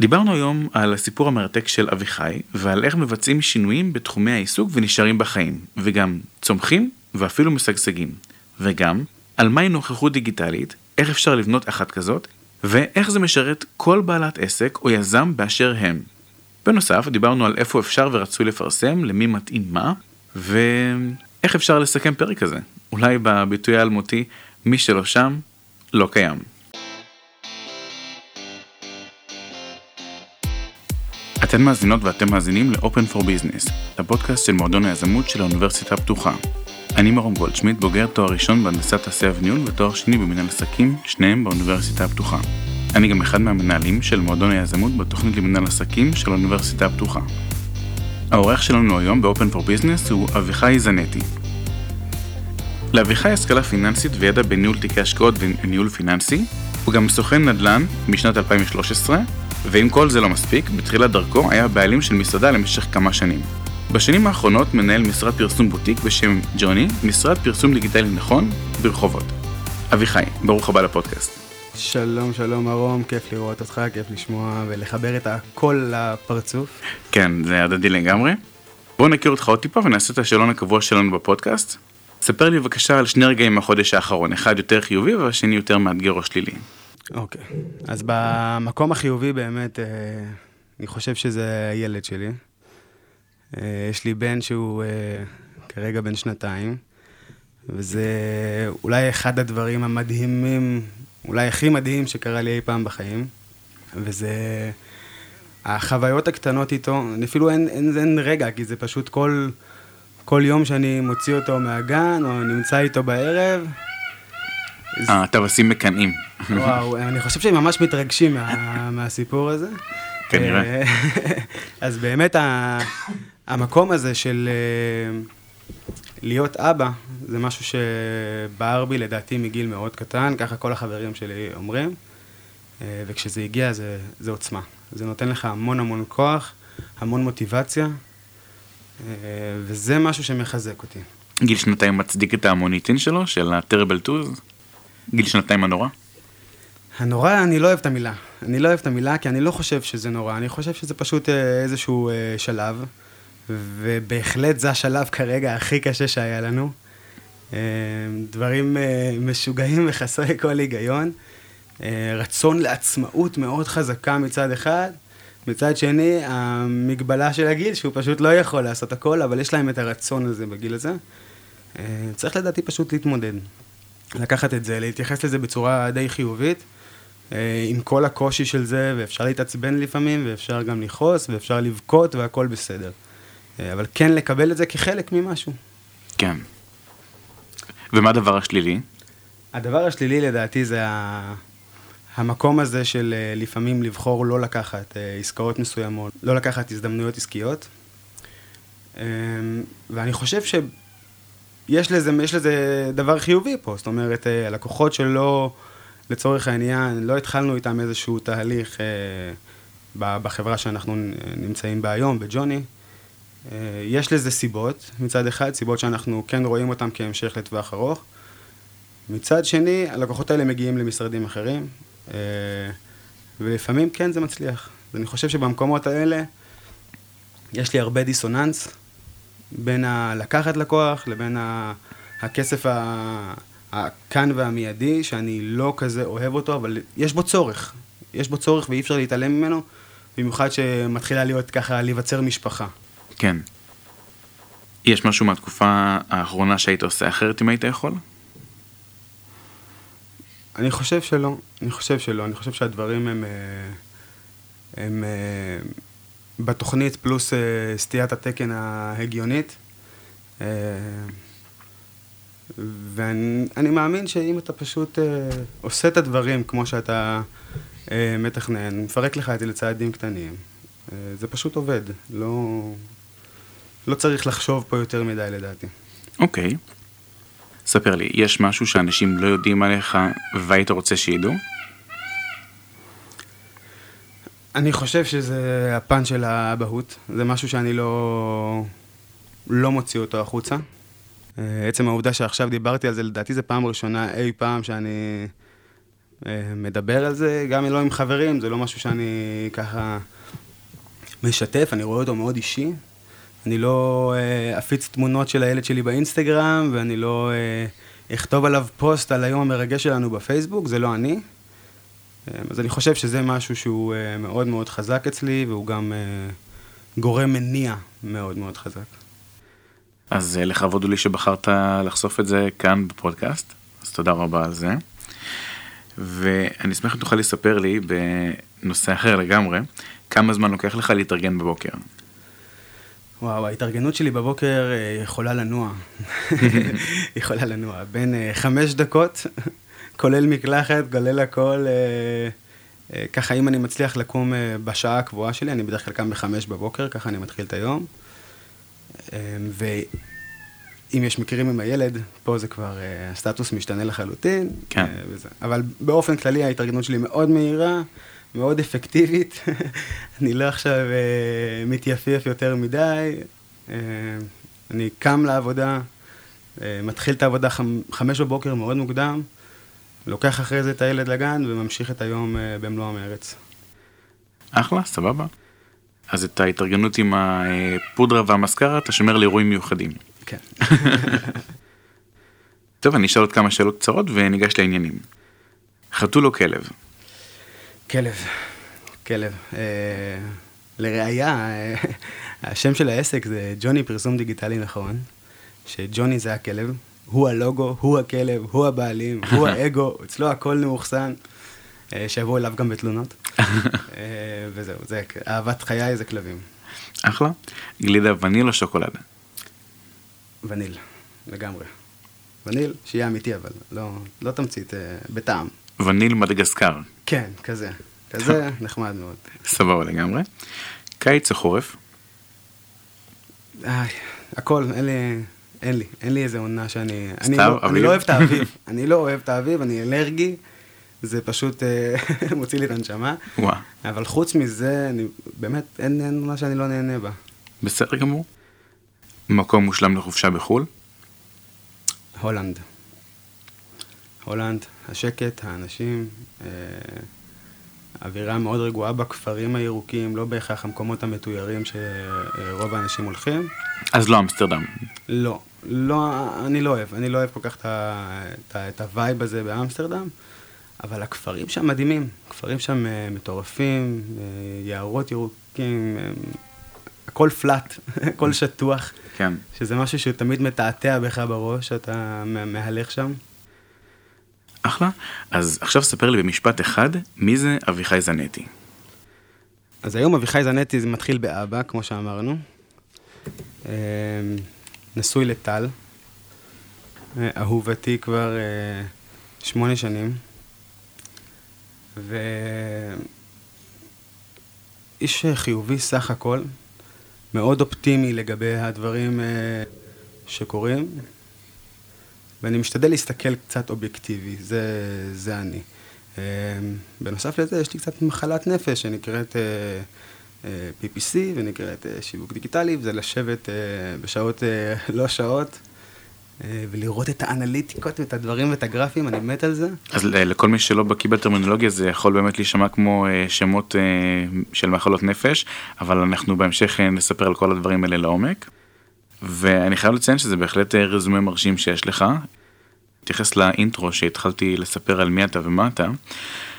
דיברנו היום על הסיפור המרתק של אביחי ועל איך מבצעים שינויים בתחומי העיסוק ונשארים בחיים, וגם צומחים ואפילו משגשגים, וגם על מהי נוכחות דיגיטלית, איך אפשר לבנות אחת כזאת, ואיך זה משרת כל בעלת עסק או יזם באשר הם. בנוסף, דיברנו על איפה אפשר ורצוי לפרסם, למי מתאים מה, ואיך אפשר לסכם פרק כזה. אולי בביטוי האלמותי, מי שלא שם, לא קיים. אתן מאזינות ואתם מאזינים ל-Open for Business, הפודקאסט של מועדון היזמות של האוניברסיטה הפתוחה. אני מרום גולדשמיט, בוגר תואר ראשון בהנדסת תעשייה וניהול ותואר שני במנהל עסקים, שניהם באוניברסיטה הפתוחה. אני גם אחד מהמנהלים של מועדון היזמות בתוכנית למנהל עסקים של האוניברסיטה הפתוחה. העורך שלנו היום ב-Open for Business הוא אביחי זנטי. לאביחי השכלה פיננסית וידע בניהול תיקי השקעות וניהול פיננסי, הוא גם סוכן נדל"ן משנת 2013, ואם כל זה לא מספיק, בתחילת דרכו היה בעלים של מסעדה למשך כמה שנים. בשנים האחרונות מנהל משרד פרסום בוטיק בשם ג'וני, משרד פרסום דיגיטלי נכון, ברחובות. אביחי, ברוך הבא לפודקאסט. שלום, שלום ארום, כיף לראות אותך, כיף לשמוע ולחבר את הקול לפרצוף. כן, זה הדדי לגמרי. בואו נכיר אותך עוד טיפה ונעשה את השאלון הקבוע שלנו בפודקאסט. ספר לי בבקשה על שני רגעים מהחודש האחרון, אחד יותר חיובי והשני יותר מאתגר או שלילי. אוקיי, אז במקום החיובי באמת, אה, אני חושב שזה הילד שלי. אה, יש לי בן שהוא אה, כרגע בן שנתיים, וזה אולי אחד הדברים המדהימים, אולי הכי מדהים שקרה לי אי פעם בחיים, וזה החוויות הקטנות איתו, אפילו אין, אין, אין רגע, כי זה פשוט כל, כל יום שאני מוציא אותו מהגן, או נמצא איתו בערב. הטווסים מקנאים. וואו, אני חושב שהם ממש מתרגשים מה, מהסיפור הזה. כנראה. אה, אז באמת המקום הזה של אה, להיות אבא, זה משהו שבער בי לדעתי מגיל מאוד קטן, ככה כל החברים שלי אומרים, אה, וכשזה הגיע זה, זה עוצמה. זה נותן לך המון המון כוח, המון מוטיבציה, וזה משהו שמחזק אותי. גיל שנתיים מצדיק את המוניטין שלו, של הטרבל טוז? גיל שנתיים הנורא? הנורא, אני לא אוהב את המילה. אני לא אוהב את המילה כי אני לא חושב שזה נורא, אני חושב שזה פשוט אה, איזשהו אה, שלב, ובהחלט זה השלב כרגע הכי קשה שהיה לנו. אה, דברים משוגעים וחסרי כל היגיון. רצון לעצמאות מאוד חזקה מצד אחד, מצד שני, המגבלה של הגיל, שהוא פשוט לא יכול לעשות הכל, אבל יש להם את הרצון הזה בגיל הזה. צריך לדעתי פשוט להתמודד. לקחת את זה, להתייחס לזה בצורה די חיובית, אה, עם כל הקושי של זה, ואפשר להתעצבן לפעמים, ואפשר גם לכעוס, ואפשר לבכות, והכל בסדר. אה, אבל כן לקבל את זה כחלק ממשהו. כן. ומה הדבר השלילי? הדבר השלילי לדעתי זה ה... המקום הזה של אה, לפעמים לבחור לא לקחת עסקאות מסוימות, לא לקחת הזדמנויות עסקיות. ואני חושב שיש לזה, לזה דבר חיובי פה, זאת אומרת, הלקוחות שלא... לצורך העניין, לא התחלנו איתם איזשהו תהליך אה, בחברה שאנחנו נמצאים בה היום, בג'וני. אה, יש לזה סיבות, מצד אחד, סיבות שאנחנו כן רואים אותן כהמשך לטווח ארוך. מצד שני, הלקוחות האלה מגיעים למשרדים אחרים, אה, ולפעמים כן זה מצליח. אני חושב שבמקומות האלה יש לי הרבה דיסוננס בין הלקחת לקוח לבין הכסף ה... הכאן והמיידי, שאני לא כזה אוהב אותו, אבל יש בו צורך. יש בו צורך ואי אפשר להתעלם ממנו, במיוחד שמתחילה להיות ככה, להיווצר משפחה. כן. יש משהו מהתקופה האחרונה שהיית עושה אחרת אם היית יכול? אני חושב שלא. אני חושב שלא. אני חושב שהדברים הם... אה, הם אה, בתוכנית פלוס אה, סטיית התקן ההגיונית. ואני מאמין שאם אתה פשוט אה, עושה את הדברים כמו שאתה אה, מתכנן, מפרק לך את זה לצעדים קטנים, אה, זה פשוט עובד. לא, לא צריך לחשוב פה יותר מדי לדעתי. אוקיי. Okay. ספר לי, יש משהו שאנשים לא יודעים עליך והיית רוצה שידעו? אני חושב שזה הפן של האבהות. זה משהו שאני לא, לא מוציא אותו החוצה. עצם העובדה שעכשיו דיברתי על זה, לדעתי זו פעם ראשונה אי פעם שאני אה, מדבר על זה, גם אם לא עם חברים, זה לא משהו שאני ככה משתף, אני רואה אותו מאוד אישי. אני לא אה, אפיץ תמונות של הילד שלי באינסטגרם, ואני לא אה, אכתוב עליו פוסט על היום המרגש שלנו בפייסבוק, זה לא אני. אז אני חושב שזה משהו שהוא מאוד מאוד חזק אצלי, והוא גם גורם מניע מאוד מאוד חזק. אז לכבוד הוא לי שבחרת לחשוף את זה כאן בפודקאסט, אז תודה רבה על זה. ואני אשמח אם תוכל לספר לי בנושא אחר לגמרי, כמה זמן לוקח לך להתארגן בבוקר. וואו, ההתארגנות שלי בבוקר אה, יכולה לנוע. יכולה לנוע. בין אה, חמש דקות, כולל מקלחת, כולל הכל. אה, ככה, אם אני מצליח לקום בשעה הקבועה שלי, אני בדרך כלל קם בחמש בבוקר, ככה אני מתחיל את היום. אם יש מקרים עם הילד, פה זה כבר, הסטטוס משתנה לחלוטין. כן. וזה. אבל באופן כללי ההתארגנות שלי מאוד מהירה, מאוד אפקטיבית. אני לא עכשיו מתייפייף יותר מדי. אני קם לעבודה, מתחיל את העבודה חמ, חמש בבוקר מאוד מוקדם, לוקח אחרי זה את הילד לגן וממשיך את היום uh, במלוא המרץ. אחלה, סבבה. אז את ההתארגנות עם הפודרה והמסקרה אתה שומר לאירועים מיוחדים. כן. טוב, אני אשאל עוד כמה שאלות קצרות וניגש לעניינים. חתול או כלב? כלב, כלב. אה, לראיה, אה, השם של העסק זה ג'וני פרסום דיגיטלי נכון, שג'וני זה הכלב, הוא הלוגו, הוא הכלב, הוא הבעלים, הוא האגו, אצלו הכל מאוחסן, אה, שיבואו אליו גם בתלונות. אה, וזהו, זה אהבת חיי זה כלבים. אחלה. גלידה וניל או שוקולד? וניל, לגמרי. וניל, שיהיה אמיתי אבל, לא, לא תמצית, אה, בטעם. וניל מדגסקר. כן, כזה. כזה נחמד מאוד. סבבה לגמרי. קיץ או חורף? איי, הכל, אין לי, אין לי, אין לי איזה עונה שאני... סתיו, אני לא, אביב? אני לא אוהב את האביב, אני לא אוהב את האביב, אני אלרגי, זה פשוט אה, מוציא לי את הנשמה. וואה. אבל חוץ מזה, אני, באמת, אין, אין עונה שאני לא נהנה בה. בסדר גמור. מקום מושלם לחופשה בחו"ל? הולנד. הולנד, השקט, האנשים, אה, אווירה מאוד רגועה בכפרים הירוקים, לא בהכרח המקומות המתוירים שרוב האנשים הולכים. אז לא אמסטרדם. לא, לא, אני לא אוהב, אני לא אוהב כל כך את, את, את ה vibe הזה באמסטרדם, אבל הכפרים שם מדהימים, הכפרים שם אה, מטורפים, אה, יערות ירוקים, אה, הכל flat, הכל שטוח. כן. שזה משהו שתמיד מתעתע בך בראש, אתה מהלך שם. אחלה. אז עכשיו ספר לי במשפט אחד, מי זה אביחי זנטי? אז היום אביחי זנטי זה מתחיל באבא, כמו שאמרנו. אמ, נשוי לטל, אה, אהובתי כבר אה, שמונה שנים. ואיש חיובי סך הכל, מאוד אופטימי לגבי הדברים אה, שקורים, ואני משתדל להסתכל קצת אובייקטיבי, זה, זה אני. אה, בנוסף לזה, יש לי קצת מחלת נפש שנקראת אה, אה, PPC ונקראת שיווק דיגיטלי, וזה לשבת בשעות לא שעות. ולראות את האנליטיקות ואת הדברים ואת הגרפים, אני מת על זה. אז לכל מי שלא בקיא בטרמינולוגיה זה יכול באמת להישמע כמו שמות של מחלות נפש, אבל אנחנו בהמשך נספר על כל הדברים האלה לעומק. ואני חייב לציין שזה בהחלט רזומה מרשים שיש לך. התייחס לאינטרו שהתחלתי לספר על מי אתה ומה אתה.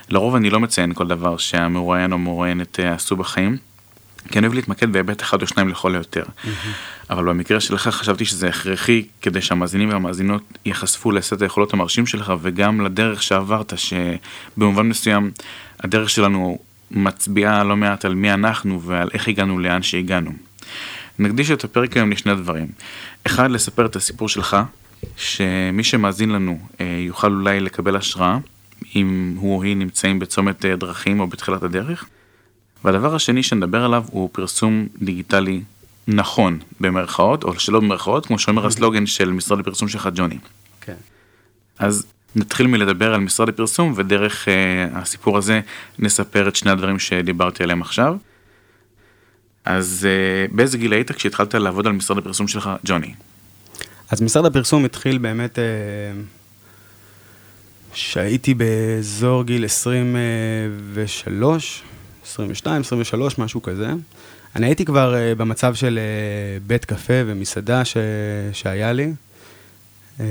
לרוב אני לא מציין כל דבר שהמרואיין או מרואיינת אה, עשו בחיים. כי אני אוהב להתמקד בהיבט אחד או שניים לכל היותר. אבל במקרה שלך חשבתי שזה הכרחי כדי שהמאזינים והמאזינות ייחשפו לסט היכולות המרשים שלך וגם לדרך שעברת, שבמובן מסוים הדרך שלנו מצביעה לא מעט על מי אנחנו ועל איך הגענו לאן שהגענו. נקדיש את הפרק היום לשני דברים. אחד, לספר את הסיפור שלך, שמי שמאזין לנו אה, יוכל אולי לקבל השראה, אם הוא או היא נמצאים בצומת אה, דרכים או בתחילת הדרך. והדבר השני שנדבר עליו הוא פרסום דיגיטלי נכון במרכאות, או שלא במרכאות, כמו שאומר הסלוגן של משרד הפרסום שלך ג'וני. כן. אז נתחיל מלדבר על משרד הפרסום, ודרך uh, הסיפור הזה נספר את שני הדברים שדיברתי עליהם עכשיו. אז uh, באיזה גיל היית כשהתחלת לעבוד על משרד הפרסום שלך, ג'וני? אז משרד הפרסום התחיל באמת אה, שהייתי באזור גיל 23, 22, 23, משהו כזה. אני הייתי כבר uh, במצב של uh, בית קפה ומסעדה ש... שהיה לי. Um,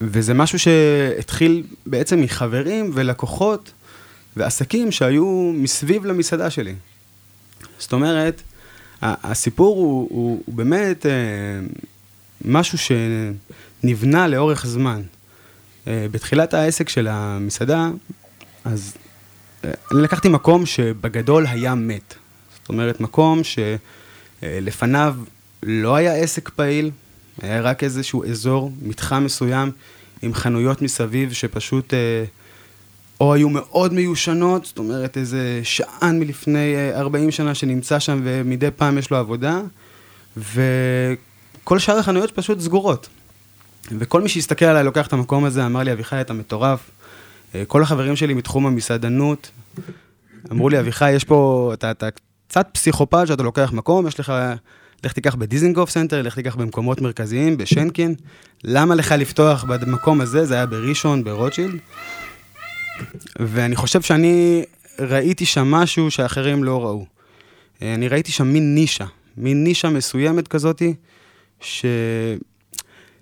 וזה משהו שהתחיל בעצם מחברים ולקוחות ועסקים שהיו מסביב למסעדה שלי. זאת אומרת, הסיפור הוא, הוא, הוא באמת משהו שנבנה לאורך זמן. Uh, בתחילת העסק של המסעדה, אז אני לקחתי מקום שבגדול היה מת. אומרת, מקום שלפניו לא היה עסק פעיל, היה רק איזשהו אזור, מתחם מסוים, עם חנויות מסביב שפשוט אה, או היו מאוד מיושנות, זאת אומרת איזה שען מלפני 40 אה, שנה שנמצא שם ומדי פעם יש לו עבודה, וכל שאר החנויות פשוט סגורות. וכל מי שהסתכל עליי לוקח את המקום הזה, אמר לי, אביחי, אתה מטורף. אה, כל החברים שלי מתחום המסעדנות, אמרו לי, אביחי, יש פה, אתה, אתה קצת פסיכופת שאתה לוקח מקום, יש לך, לך תיקח בדיזנגוף סנטר, לך תיקח במקומות מרכזיים, בשנקין. למה לך לפתוח במקום הזה? זה היה בראשון, ברוטשילד. ואני חושב שאני ראיתי שם משהו שאחרים לא ראו. אני ראיתי שם מין נישה, מין נישה מסוימת כזאתי, ש...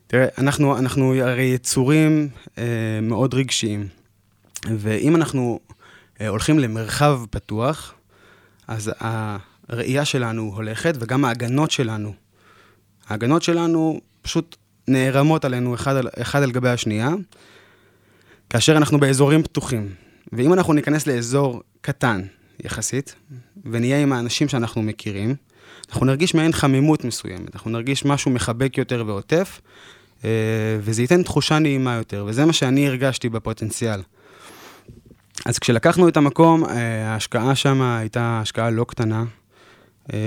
תראה, אנחנו, אנחנו הרי יצורים אה, מאוד רגשיים, ואם אנחנו אה, הולכים למרחב פתוח, אז הראייה שלנו הולכת, וגם ההגנות שלנו. ההגנות שלנו פשוט נערמות עלינו אחד על, אחד על גבי השנייה, כאשר אנחנו באזורים פתוחים. ואם אנחנו ניכנס לאזור קטן יחסית, ונהיה עם האנשים שאנחנו מכירים, אנחנו נרגיש מעין חמימות מסוימת, אנחנו נרגיש משהו מחבק יותר ועוטף, אה, וזה ייתן תחושה נעימה יותר, וזה מה שאני הרגשתי בפוטנציאל. אז כשלקחנו את המקום, אה, ההשקעה שם הייתה השקעה לא קטנה. אה,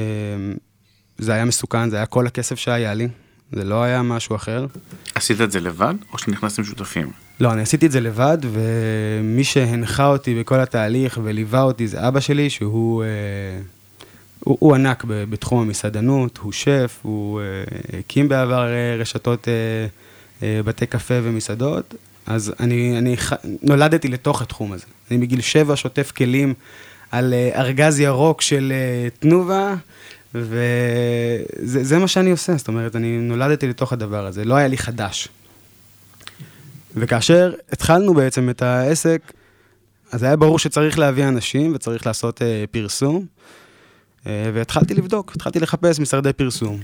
זה היה מסוכן, זה היה כל הכסף שהיה לי, זה לא היה משהו אחר. עשית את זה לבד, או שנכנסתם שותפים? לא, אני עשיתי את זה לבד, ומי שהנחה אותי בכל התהליך וליווה אותי זה אבא שלי, שהוא... הוא, הוא ענק בתחום המסעדנות, הוא שף, הוא הקים בעבר רשתות בתי קפה ומסעדות, אז אני, אני ח... נולדתי לתוך התחום הזה. אני מגיל שבע שוטף כלים על uh, ארגז ירוק של uh, תנובה, וזה מה שאני עושה, זאת אומרת, אני נולדתי לתוך הדבר הזה, לא היה לי חדש. וכאשר התחלנו בעצם את העסק, אז היה ברור שצריך להביא אנשים וצריך לעשות uh, פרסום, uh, והתחלתי לבדוק, התחלתי לחפש משרדי פרסום.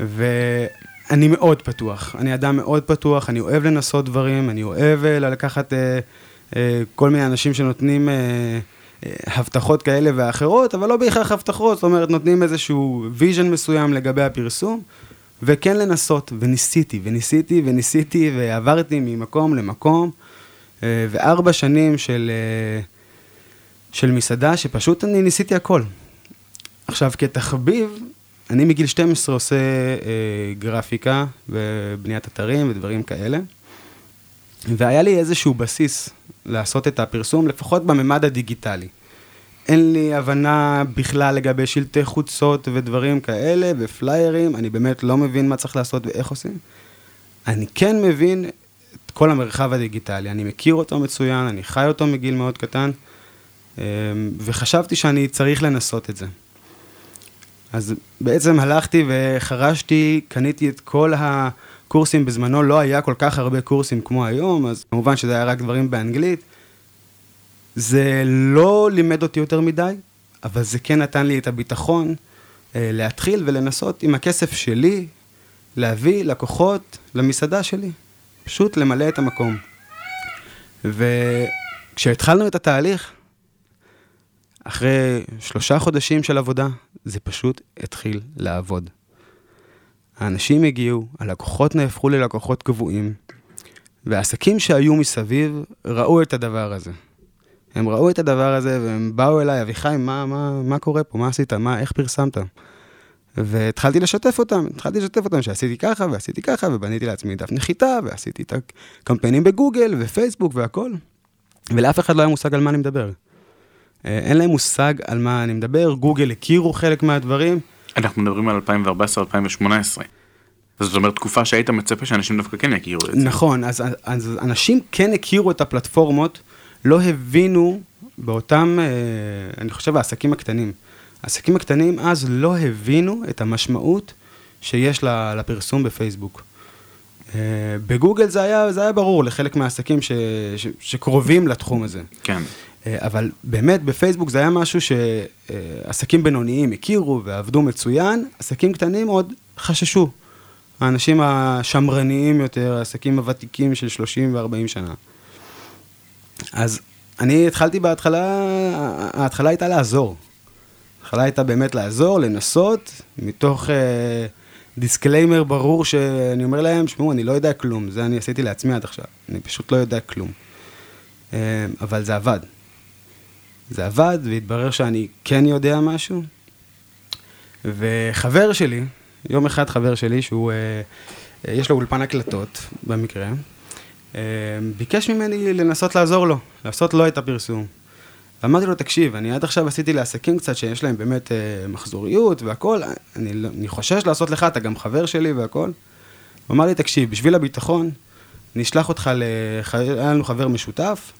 ו... אני מאוד פתוח, אני אדם מאוד פתוח, אני אוהב לנסות דברים, אני אוהב אה, לקחת אה, אה, כל מיני אנשים שנותנים אה, אה, הבטחות כאלה ואחרות, אבל לא בהכרח הבטחות, זאת אומרת, נותנים איזשהו vision מסוים לגבי הפרסום, וכן לנסות, וניסיתי, וניסיתי, וניסיתי, ועברתי ממקום למקום, אה, וארבע שנים של, אה, של מסעדה, שפשוט אני ניסיתי הכל. עכשיו, כתחביב, אני מגיל 12 עושה אה, גרפיקה ובניית אתרים ודברים כאלה, והיה לי איזשהו בסיס לעשות את הפרסום, לפחות בממד הדיגיטלי. אין לי הבנה בכלל לגבי שלטי חוצות ודברים כאלה, ופליירים, אני באמת לא מבין מה צריך לעשות ואיך עושים. אני כן מבין את כל המרחב הדיגיטלי, אני מכיר אותו מצוין, אני חי אותו מגיל מאוד קטן, אה, וחשבתי שאני צריך לנסות את זה. אז בעצם הלכתי וחרשתי, קניתי את כל הקורסים, בזמנו לא היה כל כך הרבה קורסים כמו היום, אז כמובן שזה היה רק דברים באנגלית. זה לא לימד אותי יותר מדי, אבל זה כן נתן לי את הביטחון אה, להתחיל ולנסות עם הכסף שלי להביא לקוחות למסעדה שלי, פשוט למלא את המקום. וכשהתחלנו את התהליך, אחרי שלושה חודשים של עבודה, זה פשוט התחיל לעבוד. האנשים הגיעו, הלקוחות נהפכו ללקוחות קבועים, והעסקים שהיו מסביב ראו את הדבר הזה. הם ראו את הדבר הזה והם באו אליי, אביחי, מה, מה, מה קורה פה? מה עשית? מה, איך פרסמת? והתחלתי לשתף אותם, התחלתי לשתף אותם שעשיתי ככה ועשיתי ככה, ובניתי לעצמי דף נחיתה, ועשיתי את הקמפיינים בגוגל ופייסבוק והכל, ולאף אחד לא היה מושג על מה אני מדבר. אה, אין להם מושג על מה אני מדבר, גוגל הכירו חלק מהדברים. אנחנו מדברים על 2014-2018. אז זאת אומרת תקופה שהיית מצפה שאנשים דווקא כן יכירו את זה. נכון, אז, אז אנשים כן הכירו את הפלטפורמות, לא הבינו באותם, אה, אני חושב, העסקים הקטנים. העסקים הקטנים אז לא הבינו את המשמעות שיש לפרסום בפייסבוק. אה, בגוגל זה היה, זה היה ברור לחלק מהעסקים ש, ש, שקרובים לתחום הזה. כן. אה, אבל באמת בפייסבוק זה היה משהו שעסקים בינוניים הכירו ועבדו מצוין, עסקים קטנים עוד חששו. האנשים השמרניים יותר, העסקים הוותיקים של 30 ו-40 שנה. אז אני התחלתי בהתחלה, ההתחלה הייתה לעזור. ההתחלה הייתה באמת לעזור, לנסות, מתוך אה, disclaimer ברור שאני אומר להם, שמעו, אני לא יודע כלום, זה אני עשיתי לעצמי עד עכשיו, אני פשוט לא יודע כלום. אה, אבל זה עבד. זה עבד, והתברר שאני כן יודע משהו. וחבר שלי, יום אחד חבר שלי, שהוא, אה, אה, יש לו אולפן הקלטות, במקרה, אה, ביקש ממני לנסות לעזור לו, לעשות לו את הפרסום. אמרתי לו, תקשיב, אני עד עכשיו עשיתי לעסקים קצת שיש להם באמת אה, מחזוריות והכול, אני, לא, אני חושש לעשות לך, אתה גם חבר שלי והכול. הוא אמר לי, תקשיב, בשביל הביטחון, נשלח אותך ל... היה לנו חבר משותף,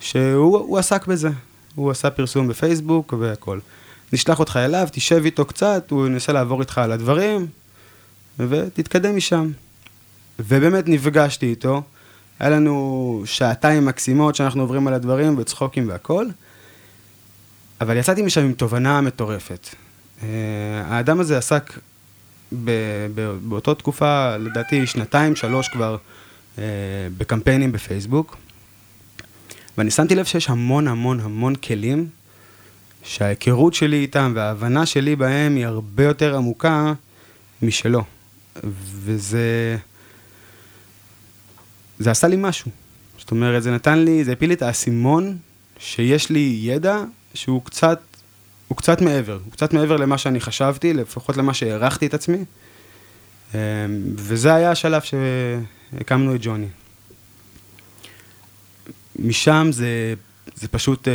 שהוא עסק בזה. הוא עשה פרסום בפייסבוק והכול. נשלח אותך אליו, תשב איתו קצת, הוא ינסה לעבור איתך על הדברים, ותתקדם משם. ובאמת נפגשתי איתו, היה לנו שעתיים מקסימות שאנחנו עוברים על הדברים וצחוקים והכול, אבל יצאתי משם עם תובנה מטורפת. Uh, האדם הזה עסק ב, ב, באותה תקופה, לדעתי שנתיים, שלוש כבר, uh, בקמפיינים בפייסבוק, ואני שמתי לב שיש המון המון המון כלים שההיכרות שלי איתם וההבנה שלי בהם היא הרבה יותר עמוקה משלו. וזה... זה עשה לי משהו. זאת אומרת, זה נתן לי, זה הפיל לי את האסימון שיש לי ידע שהוא קצת, הוא קצת מעבר. הוא קצת מעבר למה שאני חשבתי, לפחות למה שהערכתי את עצמי. אמ, וזה היה השלב שהקמנו את ג'וני. משם זה, זה פשוט...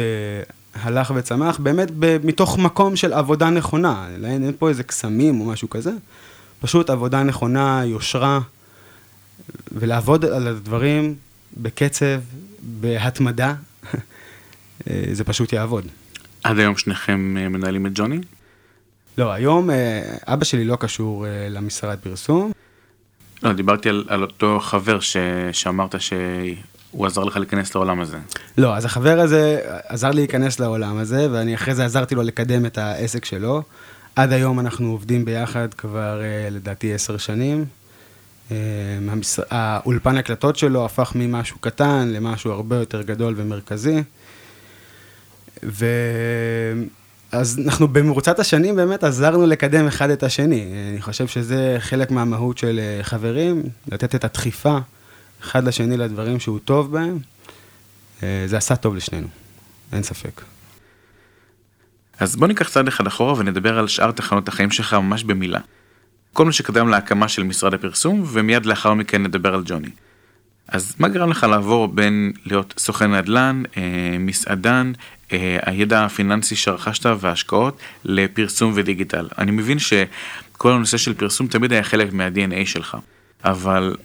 הלך וצמח, באמת ב- מתוך מקום של עבודה נכונה, אין, אין פה איזה קסמים או משהו כזה, פשוט עבודה נכונה, יושרה, ולעבוד על הדברים בקצב, בהתמדה, זה פשוט יעבוד. עד היום שניכם אה, מנהלים את ג'וני? לא, היום אה, אבא שלי לא קשור אה, למשרד פרסום. לא, דיברתי על, על אותו חבר ש, שאמרת ש... הוא עזר לך להיכנס לעולם הזה. לא, אז החבר הזה עזר לי להיכנס לעולם הזה, ואני אחרי זה עזרתי לו לקדם את העסק שלו. עד היום אנחנו עובדים ביחד כבר אה, לדעתי עשר שנים. אה, האולפן הקלטות שלו הפך ממשהו קטן למשהו הרבה יותר גדול ומרכזי. ו... אז אנחנו במרוצת השנים באמת עזרנו לקדם אחד את השני. אני חושב שזה חלק מהמהות של אה, חברים, לתת את הדחיפה. אחד לשני לדברים שהוא טוב בהם, אה, זה עשה טוב לשנינו, אין ספק. אז בוא ניקח צעד אחד אחורה ונדבר על שאר תחנות החיים שלך ממש במילה. כל מה שקדם להקמה של משרד הפרסום, ומיד לאחר מכן נדבר על ג'וני. אז מה גרם לך לעבור בין להיות סוכן נדל"ן, אה, מסעדן, אה, הידע הפיננסי שרכשת וההשקעות, לפרסום ודיגיטל? אני מבין שכל הנושא של פרסום תמיד היה חלק מה-DNA שלך, אבל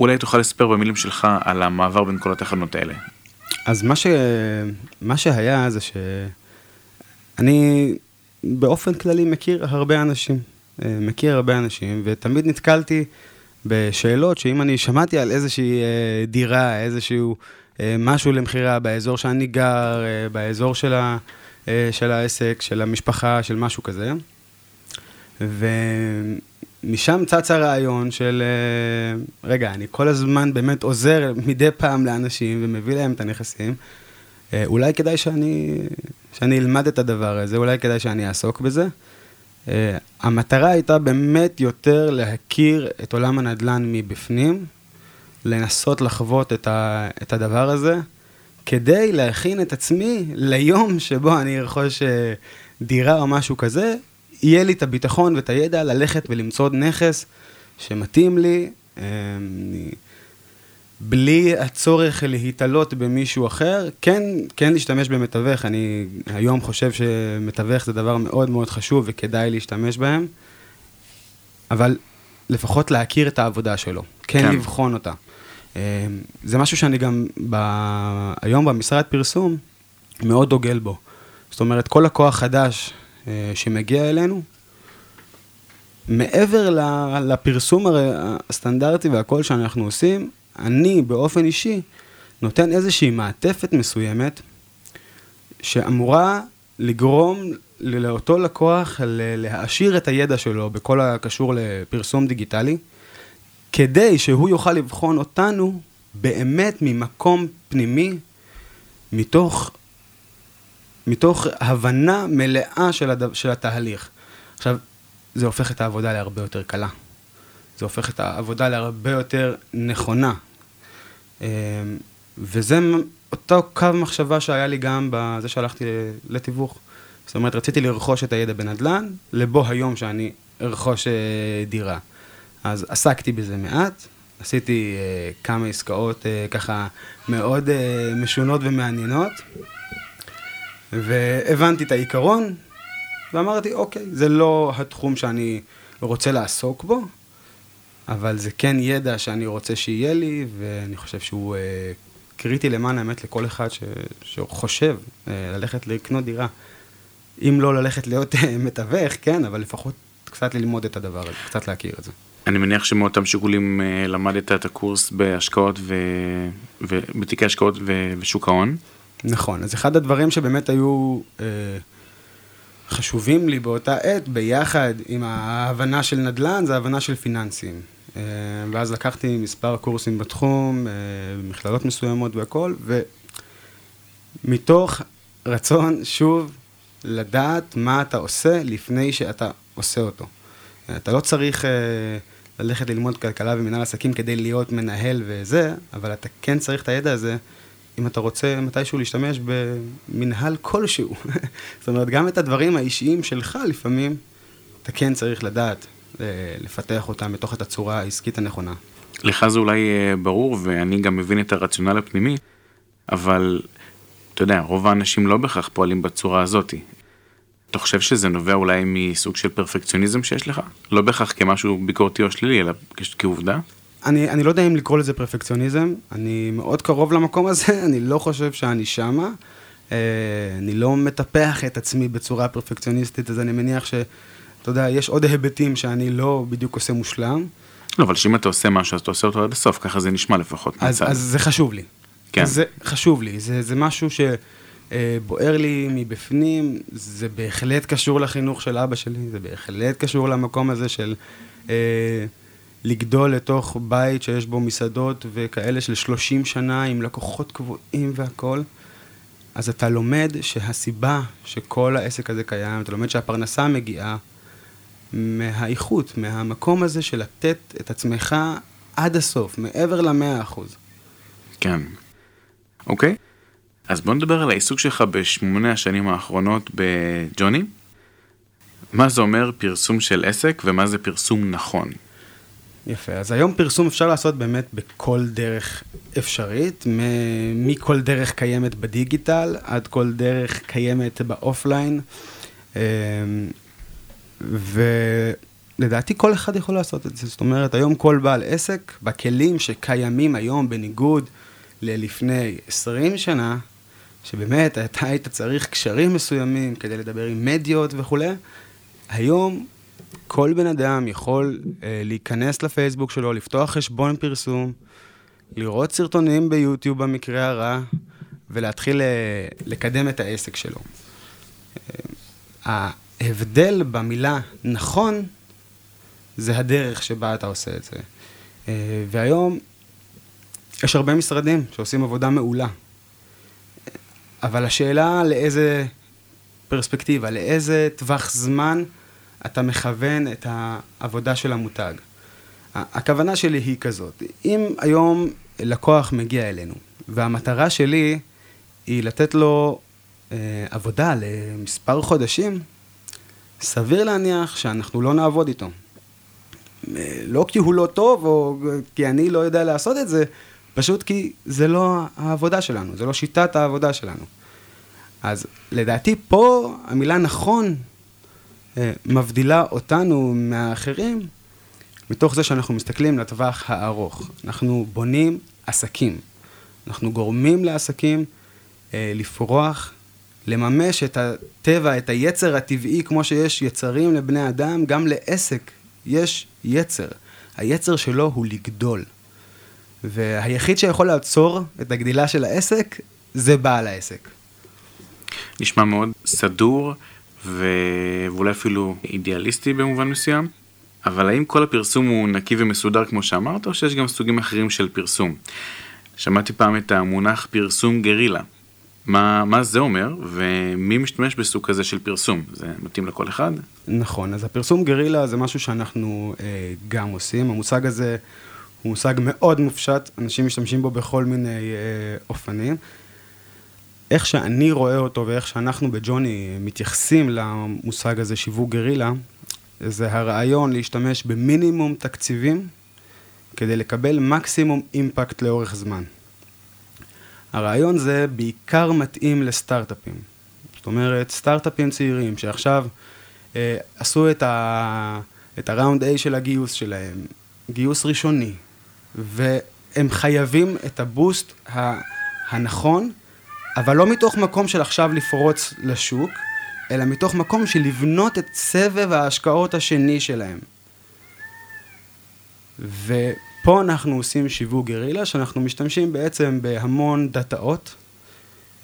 אולי תוכל לספר במילים שלך על המעבר בין כל התחנות האלה. אז מה, ש... מה שהיה זה שאני באופן כללי מכיר הרבה אנשים, אה, מכיר הרבה אנשים, ותמיד נתקלתי בשאלות שאם אני שמעתי על איזושהי אה, דירה, איזשהו אה, משהו למכירה באזור שאני גר, באזור של, ה... של העסק, של המשפחה, של משהו כזה, ו... משם צץ הרעיון של, אה, רגע, אני כל הזמן באמת עוזר מדי פעם לאנשים ומביא להם את הנכסים. אה, אולי כדאי שאני, שאני אלמד את הדבר הזה, אולי כדאי שאני אעסוק בזה. אה, המטרה הייתה באמת יותר להכיר את עולם הנדל"ן מבפנים, לנסות לחוות את, ה, את הדבר הזה, כדי להכין את עצמי ליום שבו אני ארכוש דירה או משהו כזה, יהיה לי את הביטחון ואת הידע ללכת ולמצוא נכס שמתאים לי, אמ, בלי הצורך להתעלות במישהו אחר, כן, כן להשתמש במתווך, אני היום חושב שמתווך זה דבר מאוד מאוד חשוב וכדאי להשתמש בהם, אבל לפחות להכיר את העבודה שלו, כן, כן. לבחון אותה. אה, זה משהו שאני גם ב... היום במשרד פרסום מאוד דוגל בו. זאת אומרת, כל לקוח חדש אה, שמגיע אלינו, מעבר לפרסום הסטנדרטי והכל שאנחנו עושים, אני באופן אישי נותן איזושהי מעטפת מסוימת שאמורה לגרום לאותו לקוח להעשיר את הידע שלו בכל הקשור לפרסום דיגיטלי, כדי שהוא יוכל לבחון אותנו באמת ממקום פנימי, מתוך, מתוך הבנה מלאה של, הד... של התהליך. עכשיו, זה הופך את העבודה להרבה יותר קלה. זה הופך את העבודה להרבה יותר נכונה. אמ, וזה אותו קו מחשבה שהיה לי גם בזה שהלכתי לתיווך. זאת אומרת, רציתי לרכוש את הידע בנדל"ן, לבוא היום שאני ארכוש אה, דירה. אז עסקתי בזה מעט, עשיתי אה, כמה עסקאות אה, ככה מאוד משונות ומעניינות, והבנתי את העיקרון, ואמרתי, אוקיי, זה לא התחום שאני רוצה לעסוק בו, אבל זה כן ידע שאני רוצה שיהיה לי, ואני חושב שהוא אה, קריטי למען האמת לכל אחד ש, שחושב אה, ללכת לקנות דירה. אם לא ללכת להיות אה, מתווך, כן, אבל לפחות קצת ללמוד את הדבר הזה, קצת להכיר את זה. אני מניח שמאותם שיקולים אה, למדת את הקורס בהשקעות ו... ובתיקי השקעות ו... ושוק ההון. נכון, אז אחד הדברים שבאמת היו אה, חשובים לי באותה עת, ביחד עם ההבנה של נדל"ן, זה ההבנה של פיננסים. אה, ואז לקחתי מספר קורסים בתחום, אה, במכללות מסוימות והכל, ומתוך רצון, שוב, לדעת מה אתה עושה לפני שאתה עושה אותו. אתה לא צריך אה, ללכת ללמוד כלכלה ומנהל עסקים כדי להיות מנהל וזה, אבל אתה כן צריך את הידע הזה אם אתה רוצה מתישהו להשתמש במנהל כלשהו. זאת אומרת, גם את הדברים האישיים שלך לפעמים, אתה כן צריך לדעת אה, לפתח אותם מתוך את הצורה העסקית הנכונה. לך זה אולי אה, ברור, ואני גם מבין את הרציונל הפנימי, אבל אתה יודע, רוב האנשים לא בהכרח פועלים בצורה הזאתי. אתה חושב שזה נובע אולי מסוג של פרפקציוניזם שיש לך? לא בהכרח כמשהו ביקורתי או שלילי, אלא כעובדה? אני, אני לא יודע אם לקרוא לזה פרפקציוניזם, אני מאוד קרוב למקום הזה, אני לא חושב שאני שמה. אה, אני לא מטפח את עצמי בצורה פרפקציוניסטית, אז אני מניח ש... אתה יודע, יש עוד היבטים שאני לא בדיוק עושה מושלם, לא, אבל שאם אתה עושה משהו, אז אתה עושה אותו עד הסוף, ככה זה נשמע לפחות. אז. אז זה חשוב לי. כן. זה חשוב לי, זה, זה משהו שבוער לי מבפנים, זה בהחלט קשור לחינוך של אבא שלי, זה בהחלט קשור למקום הזה של אה, לגדול לתוך בית שיש בו מסעדות וכאלה של 30 שנה עם לקוחות קבועים והכול. אז אתה לומד שהסיבה שכל העסק הזה קיים, אתה לומד שהפרנסה מגיעה מהאיכות, מהמקום הזה של לתת את עצמך עד הסוף, מעבר למאה אחוז. כן. אוקיי. אז בוא נדבר על העיסוק שלך בשמונה השנים האחרונות בג'וני. מה זה אומר פרסום של עסק ומה זה פרסום נכון? יפה, אז היום פרסום אפשר לעשות באמת בכל דרך אפשרית, מ- מכל דרך קיימת בדיגיטל עד כל דרך קיימת באופליין. אמ, ולדעתי כל אחד יכול לעשות את זה. זאת אומרת, היום כל בעל עסק, בכלים שקיימים היום בניגוד ללפני 20 שנה, שבאמת אתה היית צריך קשרים מסוימים כדי לדבר עם מדיות וכולי, היום כל בן אדם יכול אה, להיכנס לפייסבוק שלו, לפתוח חשבון פרסום, לראות סרטונים ביוטיוב במקרה הרע, ולהתחיל אה, לקדם את העסק שלו. אה, ההבדל במילה נכון, זה הדרך שבה אתה עושה את זה. אה, והיום יש הרבה משרדים שעושים עבודה מעולה. אבל השאלה לאיזה פרספקטיבה, לאיזה טווח זמן אתה מכוון את העבודה של המותג. הכוונה שלי היא כזאת, אם היום לקוח מגיע אלינו, והמטרה שלי היא לתת לו אה, עבודה למספר חודשים, סביר להניח שאנחנו לא נעבוד איתו. אה, לא כי הוא לא טוב, או כי אני לא יודע לעשות את זה, פשוט כי זה לא העבודה שלנו, זה לא שיטת העבודה שלנו. אז לדעתי פה המילה נכון מבדילה אותנו מהאחרים, מתוך זה שאנחנו מסתכלים לטווח הארוך. אנחנו בונים עסקים. אנחנו גורמים לעסקים אה, לפרוח, לממש את הטבע, את היצר הטבעי, כמו שיש יצרים לבני אדם, גם לעסק יש יצר. היצר שלו הוא לגדול. והיחיד שיכול לעצור את הגדילה של העסק, זה בעל העסק. נשמע מאוד סדור ו... ואולי אפילו אידיאליסטי במובן מסוים, אבל האם כל הפרסום הוא נקי ומסודר כמו שאמרת, או שיש גם סוגים אחרים של פרסום? שמעתי פעם את המונח פרסום גרילה. מה, מה זה אומר, ומי משתמש בסוג כזה של פרסום? זה מתאים לכל אחד? נכון, אז הפרסום גרילה זה משהו שאנחנו אה, גם עושים. המושג הזה הוא מושג מאוד מופשט, אנשים משתמשים בו בכל מיני אה, אופנים. איך שאני רואה אותו ואיך שאנחנו בג'וני מתייחסים למושג הזה, שיווק גרילה, זה הרעיון להשתמש במינימום תקציבים כדי לקבל מקסימום אימפקט לאורך זמן. הרעיון זה בעיקר מתאים לסטארט-אפים. זאת אומרת, סטארט-אפים צעירים שעכשיו אה, עשו את, ה, את הראונד A של הגיוס שלהם, גיוס ראשוני, והם חייבים את הבוסט הנכון, אבל לא מתוך מקום של עכשיו לפרוץ לשוק, אלא מתוך מקום של לבנות את סבב ההשקעות השני שלהם. ופה אנחנו עושים שיווק גרילה, שאנחנו משתמשים בעצם בהמון דאטאות.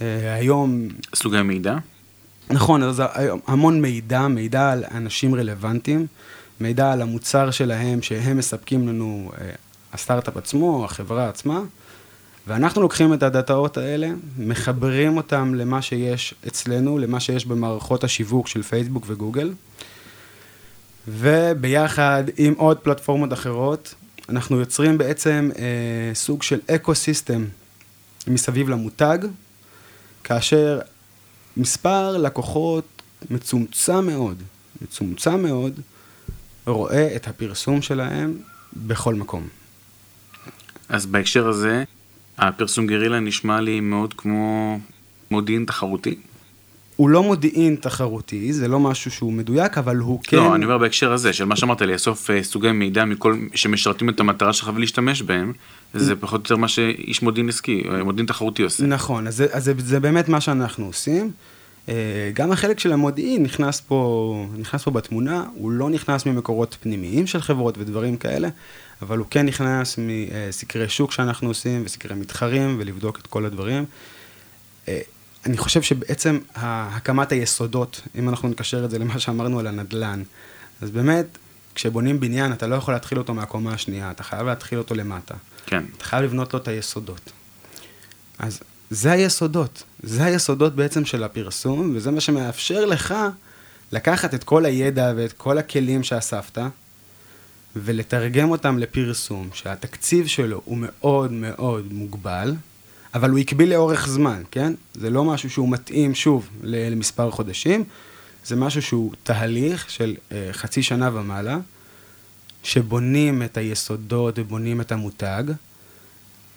אה, היום... סוגי מידע? נכון, אז המון מידע, מידע על אנשים רלוונטיים, מידע על המוצר שלהם, שהם מספקים לנו, אה, הסטארט-אפ עצמו, החברה עצמה, ואנחנו לוקחים את הדאטאות האלה, מחברים אותם למה שיש אצלנו, למה שיש במערכות השיווק של פייסבוק וגוגל, וביחד עם עוד פלטפורמות אחרות, אנחנו יוצרים בעצם אה, סוג של ecosystem מסביב למותג, כאשר מספר לקוחות מצומצם מאוד, מצומצם מאוד, רואה את הפרסום שלהם בכל מקום. אז בהקשר הזה, הפרסום גרילה נשמע לי מאוד כמו מודיעין תחרותי. הוא לא מודיעין תחרותי, זה לא משהו שהוא מדויק, אבל הוא כן... לא, אני אומר בהקשר הזה, של מה שאמרת, לאסוף uh, סוגי מידע מכל, שמשרתים את המטרה שלך ולהשתמש בהם, זה פחות או יותר מה שאיש מודיעין עסקי, אה, מודיעין תחרותי עושה. נכון, אז, אז זה, זה באמת מה שאנחנו עושים. Uh, גם החלק של המודיעין נכנס פה, נכנס פה בתמונה, הוא לא נכנס ממקורות פנימיים של חברות ודברים כאלה, אבל הוא כן נכנס מסקרי שוק שאנחנו עושים וסקרי מתחרים ולבדוק את כל הדברים. אה, אני חושב שבעצם הקמת היסודות, אם אנחנו נקשר את זה למה שאמרנו על הנדל"ן, אז באמת, כשבונים בניין, אתה לא יכול להתחיל אותו מהקומה השנייה, אתה חייב להתחיל אותו למטה. כן. אתה חייב לבנות לו את היסודות. אז זה היסודות, זה היסודות בעצם של הפרסום, וזה מה שמאפשר לך לקחת את כל הידע ואת כל הכלים שאספת, ולתרגם אותם לפרסום, שהתקציב שלו הוא מאוד מאוד מוגבל, אבל הוא עקבי לאורך זמן, כן? זה לא משהו שהוא מתאים, שוב, למספר חודשים, זה משהו שהוא תהליך של uh, חצי שנה ומעלה, שבונים את היסודות ובונים את המותג,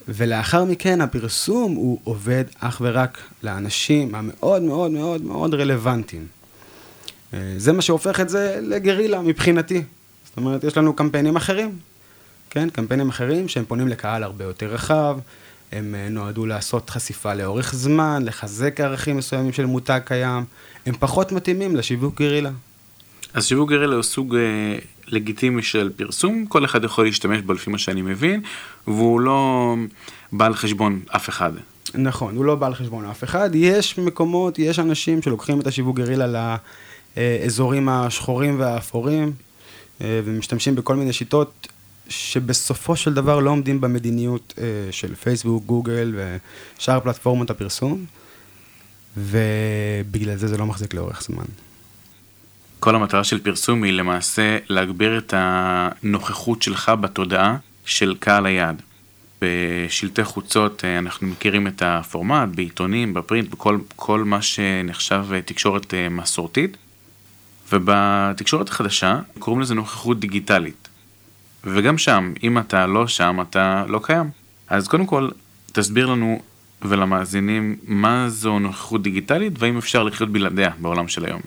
ולאחר מכן הפרסום הוא עובד אך ורק לאנשים המאוד מאוד מאוד מאוד רלוונטיים. Uh, זה מה שהופך את זה לגרילה מבחינתי. זאת אומרת, יש לנו קמפיינים אחרים, כן? קמפיינים אחרים שהם פונים לקהל הרבה יותר רחב, הם אה, נועדו לעשות חשיפה לאורך זמן, לחזק ערכים מסוימים של מותג קיים, הם פחות מתאימים לשיווק גרילה. אז שיווק גרילה הוא סוג אה, לגיטימי של פרסום, כל אחד יכול להשתמש בו לפי מה שאני מבין, והוא לא בא על חשבון אף אחד. נכון, הוא לא בא על חשבון אף אחד. יש מקומות, יש אנשים שלוקחים את השיווק גרילה לאזורים השחורים והאפורים, ומשתמשים בכל מיני שיטות שבסופו של דבר לא עומדים במדיניות אה, של פייסבוק, גוגל ושאר פלטפורמות הפרסום, ובגלל זה זה לא מחזיק לאורך זמן. כל המטרה של פרסום היא למעשה להגביר את הנוכחות שלך בתודעה של קהל היעד. בשלטי חוצות אה, אנחנו מכירים את הפורמט, בעיתונים, בפרינט, בכל מה שנחשב תקשורת מסורתית. ובתקשורת החדשה קוראים לזה נוכחות דיגיטלית. וגם שם, אם אתה לא שם, אתה לא קיים. אז קודם כל, תסביר לנו ולמאזינים מה זו נוכחות דיגיטלית והאם אפשר לחיות בלעדיה בעולם של היום.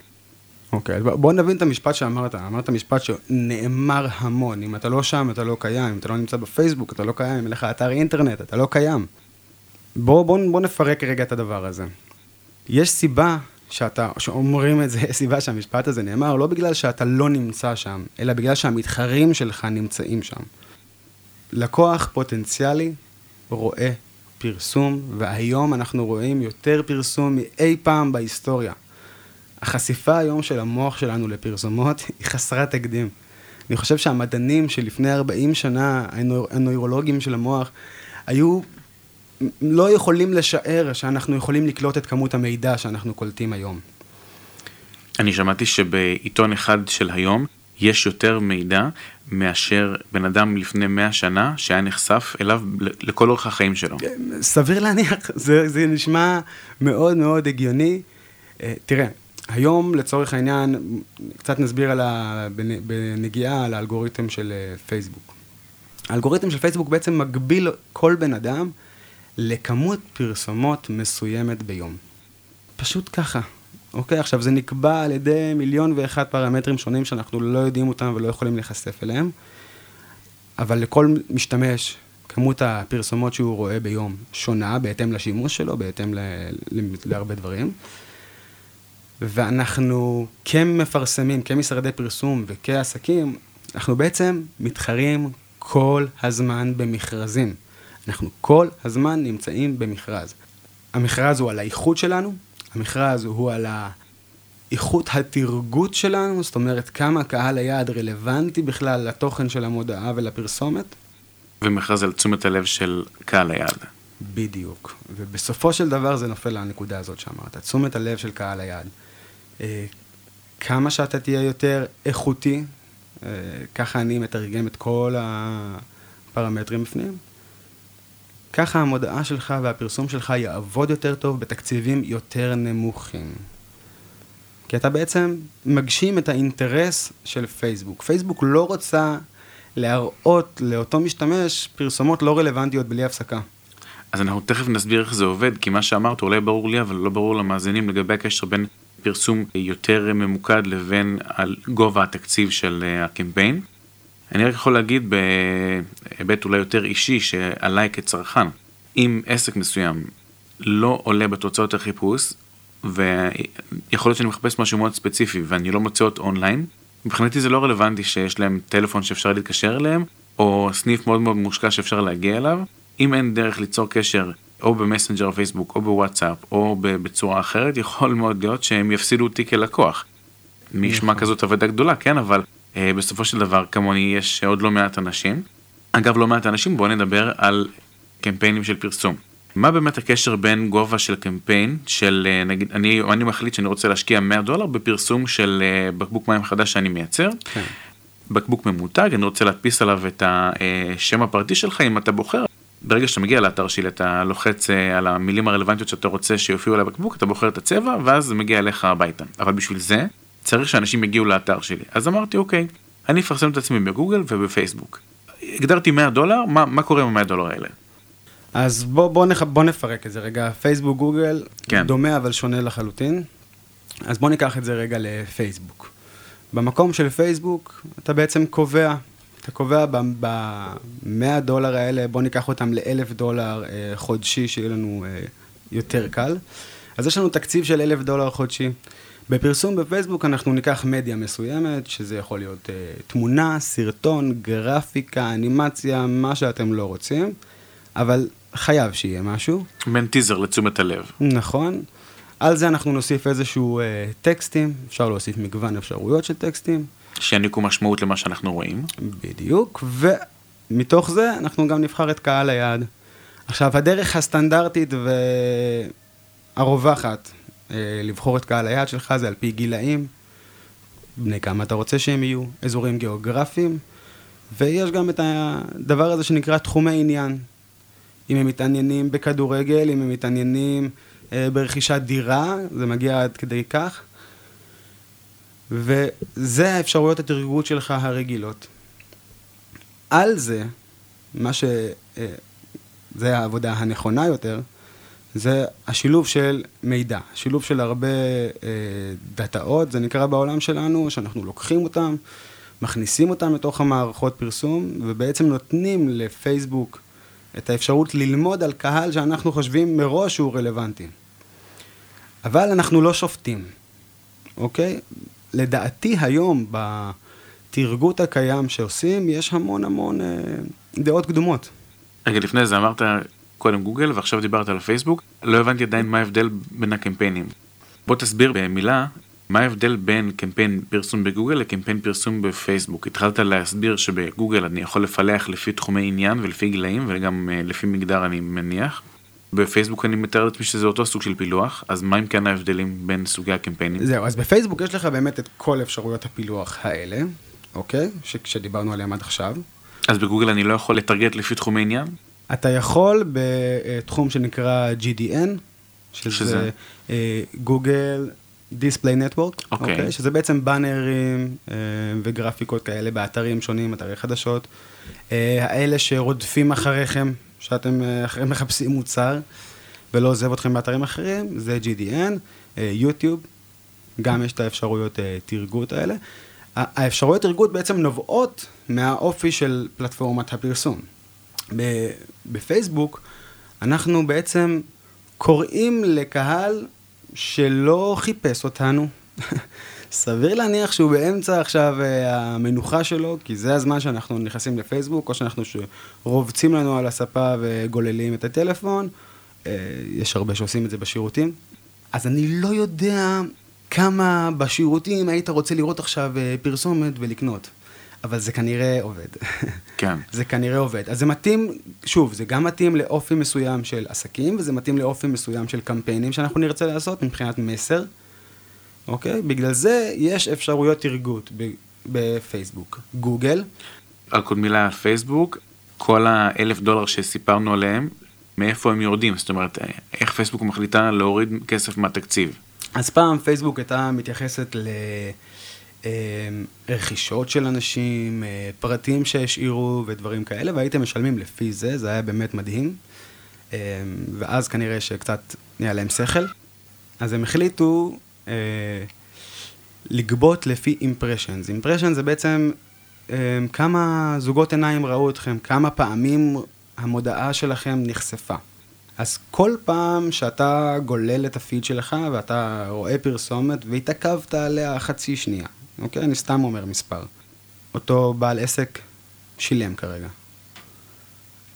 אוקיי, okay, בוא נבין את המשפט שאמרת. אמרת משפט שנאמר המון. אם אתה לא שם, אתה לא קיים. אם אתה לא נמצא בפייסבוק, אתה לא קיים. אם אין לך אתר אינטרנט, אתה לא קיים. בוא, בוא, בוא נפרק רגע את הדבר הזה. יש סיבה שאתה, שאומרים את זה, סיבה שהמשפט הזה נאמר, לא בגלל שאתה לא נמצא שם, אלא בגלל שהמתחרים שלך נמצאים שם. לקוח פוטנציאלי רואה פרסום, והיום אנחנו רואים יותר פרסום מאי פעם בהיסטוריה. החשיפה היום של המוח שלנו לפרסומות היא חסרת תקדים. אני חושב שהמדענים שלפני 40 שנה, הנוירולוגים של המוח, היו לא יכולים לשער שאנחנו יכולים לקלוט את כמות המידע שאנחנו קולטים היום. אני שמעתי שבעיתון אחד של היום יש יותר מידע מאשר בן אדם לפני 100 שנה שהיה נחשף אליו לכל אורך החיים שלו. סביר להניח, זה, זה נשמע מאוד מאוד הגיוני. אה, תראה, היום לצורך העניין, קצת נסביר על ה... בנגיעה על האלגוריתם של אה, פייסבוק. האלגוריתם של פייסבוק בעצם מגביל כל בן אדם לכמות פרסומות מסוימת ביום. פשוט ככה. אוקיי, עכשיו זה נקבע על ידי מיליון ואחד פרמטרים שונים שאנחנו לא יודעים אותם ולא יכולים להיחשף אליהם, אבל לכל משתמש, כמות הפרסומות שהוא רואה ביום שונה בהתאם לשימוש שלו, בהתאם ל- ל- להרבה דברים. ואנחנו כמפרסמים, כמשרדי פרסום וכעסקים, אנחנו בעצם מתחרים כל הזמן במכרזים. אנחנו כל הזמן נמצאים במכרז. המכרז הוא על האיכות שלנו, המכרז הוא על איכות התרגות שלנו, זאת אומרת כמה קהל היעד רלוונטי בכלל לתוכן של המודעה ולפרסומת. ומכרז על תשומת הלב של קהל היעד. בדיוק. ובסופו של דבר זה נופל לנקודה הזאת שאמרת, תשומת הלב של קהל היעד. אה, כמה שאתה תהיה יותר איכותי, אה, ככה אני מתרגם את כל הפרמטרים בפנים, ככה המודעה שלך והפרסום שלך יעבוד יותר טוב בתקציבים יותר נמוכים. כי אתה בעצם מגשים את האינטרס של פייסבוק. פייסבוק לא רוצה להראות לאותו משתמש פרסומות לא רלוונטיות בלי הפסקה. אז אנחנו תכף נסביר איך זה עובד, כי מה שאמרת אולי ברור לי, אבל לא ברור למאזינים לגבי הקשר בין פרסום יותר ממוקד לבין גובה התקציב של אה, הקמפיין. אני רק יכול להגיד בהיבט אולי יותר אישי שעליי כצרכן, אם עסק מסוים לא עולה בתוצאות החיפוש, ויכול להיות שאני מחפש משהו מאוד ספציפי ואני לא מוצא אותו אונליין, מבחינתי זה לא רלוונטי שיש להם טלפון שאפשר להתקשר אליהם, או סניף מאוד מאוד מושקע שאפשר להגיע אליו. אם אין דרך ליצור קשר או במסנג'ר פייסבוק או בוואטסאפ או בצורה אחרת, יכול מאוד להיות שהם יפסידו אותי כלקוח. נשמע נכון. כזאת עבודה גדולה, כן, אבל בסופו של דבר כמוני יש עוד לא מעט אנשים. אגב, לא מעט אנשים, בואו נדבר על קמפיינים של פרסום. מה באמת הקשר בין גובה של קמפיין של אה, נגיד אני אני מחליט שאני רוצה להשקיע 100 דולר בפרסום של אה, בקבוק מים חדש שאני מייצר. כן. בקבוק ממותג אני רוצה להדפיס עליו את השם הפרטי שלך אם אתה בוחר. ברגע שאתה מגיע לאתר שלי אתה לוחץ על המילים הרלוונטיות שאתה רוצה שיופיעו על הבקבוק אתה בוחר את הצבע ואז זה מגיע אליך הביתה אבל בשביל זה צריך שאנשים יגיעו לאתר שלי. אז אמרתי, אוקיי, אני אפרסם את עצמי בגוגל ובפייסבוק. הגדרתי 100 דולר, מה, מה קורה עם ה-100 דולר האלה? אז בוא, בוא, נח, בוא נפרק את זה רגע. פייסבוק, גוגל, כן. דומה אבל שונה לחלוטין. אז בוא ניקח את זה רגע לפייסבוק. במקום של פייסבוק, אתה בעצם קובע, אתה קובע ב-100 דולר האלה, בוא ניקח אותם ל-1,000 דולר אה, חודשי, שיהיה לנו אה, יותר קל. אז יש לנו תקציב של 1,000 דולר חודשי. בפרסום בפייסבוק אנחנו ניקח מדיה מסוימת, שזה יכול להיות uh, תמונה, סרטון, גרפיקה, אנימציה, מה שאתם לא רוצים, אבל חייב שיהיה משהו. מעין טיזר לתשומת הלב. נכון. על זה אנחנו נוסיף איזשהו uh, טקסטים, אפשר להוסיף מגוון אפשרויות של טקסטים. שיעניקו משמעות למה שאנחנו רואים. בדיוק, ומתוך זה אנחנו גם נבחר את קהל היעד. עכשיו, הדרך הסטנדרטית והרווחת לבחור את קהל היעד שלך זה על פי גילאים, בני כמה אתה רוצה שהם יהיו, אזורים גיאוגרפיים, ויש גם את הדבר הזה שנקרא תחומי עניין. אם הם מתעניינים בכדורגל, אם הם מתעניינים אה, ברכישת דירה, זה מגיע עד כדי כך. וזה האפשרויות התרגות שלך הרגילות. על זה, מה ש... אה, זה העבודה הנכונה יותר, זה השילוב של מידע, שילוב של הרבה אה, דאטאות, זה נקרא בעולם שלנו, שאנחנו לוקחים אותם, מכניסים אותם לתוך המערכות פרסום, ובעצם נותנים לפייסבוק את האפשרות ללמוד על קהל שאנחנו חושבים מראש שהוא רלוונטי. אבל אנחנו לא שופטים, אוקיי? לדעתי היום, בתרגות הקיים שעושים, יש המון המון אה, דעות קדומות. רגע, לפני זה אמרת קודם גוגל ועכשיו דיברת על פייסבוק, לא הבנתי עדיין מה ההבדל בין הקמפיינים. בוא תסביר במילה מה ההבדל בין קמפיין פרסום בגוגל לקמפיין פרסום בפייסבוק? התחלת להסביר שבגוגל אני יכול לפלח לפי תחומי עניין ולפי גילאים וגם uh, לפי מגדר אני מניח. בפייסבוק אני מתאר לעצמי שזה אותו סוג של פילוח, אז מה אם כן ההבדלים בין סוגי הקמפיינים? זהו, אז בפייסבוק יש לך באמת את כל אפשרויות הפילוח האלה, אוקיי? שדיברנו עליהם עד עכשיו. אז בגוגל אני לא יכול לטרגט לפי תחומי עניין? אתה יכול בתחום שנקרא GDN, שזה, שזה? גוגל דיספליי נטוורק, אוקיי, שזה בעצם באנרים אה, וגרפיקות כאלה באתרים שונים, אתרי חדשות. אה, האלה שרודפים אחריכם, שאתם אה, מחפשים מוצר ולא עוזב אתכם באתרים אחרים, זה GDN, יוטיוב, גם יש את האפשרויות תרגות האלה. האפשרויות תרגות בעצם נובעות מהאופי של פלטפורמת הפרסום. בפייסבוק אנחנו בעצם קוראים לקהל שלא חיפש אותנו. סביר להניח שהוא באמצע עכשיו אה, המנוחה שלו, כי זה הזמן שאנחנו נכנסים לפייסבוק, או שאנחנו רובצים לנו על הספה וגוללים את הטלפון. אה, יש הרבה שעושים את זה בשירותים. אז אני לא יודע כמה בשירותים היית רוצה לראות עכשיו אה, פרסומת ולקנות. אבל זה כנראה עובד. כן. זה כנראה עובד. אז זה מתאים, שוב, זה גם מתאים לאופי מסוים של עסקים, וזה מתאים לאופי מסוים של קמפיינים שאנחנו נרצה לעשות מבחינת מסר, אוקיי? בגלל זה יש אפשרויות תרגות בפייסבוק. גוגל. רק עוד מילה פייסבוק, כל האלף דולר שסיפרנו עליהם, מאיפה הם יורדים? זאת אומרת, איך פייסבוק מחליטה להוריד כסף מהתקציב? אז פעם פייסבוק הייתה מתייחסת ל... אה, רכישות של אנשים, אה, פרטים שהשאירו ודברים כאלה, והייתם משלמים לפי זה, זה היה באמת מדהים. אה, ואז כנראה שקצת נהיה להם שכל. אז הם החליטו לגבות לפי אימפרשנס. אימפרשנס זה בעצם כמה זוגות עיניים ראו אתכם, כמה פעמים המודעה שלכם נחשפה. אז כל פעם שאתה גולל את הפיד שלך ואתה רואה פרסומת והתעכבת עליה חצי שנייה, אוקיי? אני סתם אומר מספר. אותו בעל עסק שילם כרגע.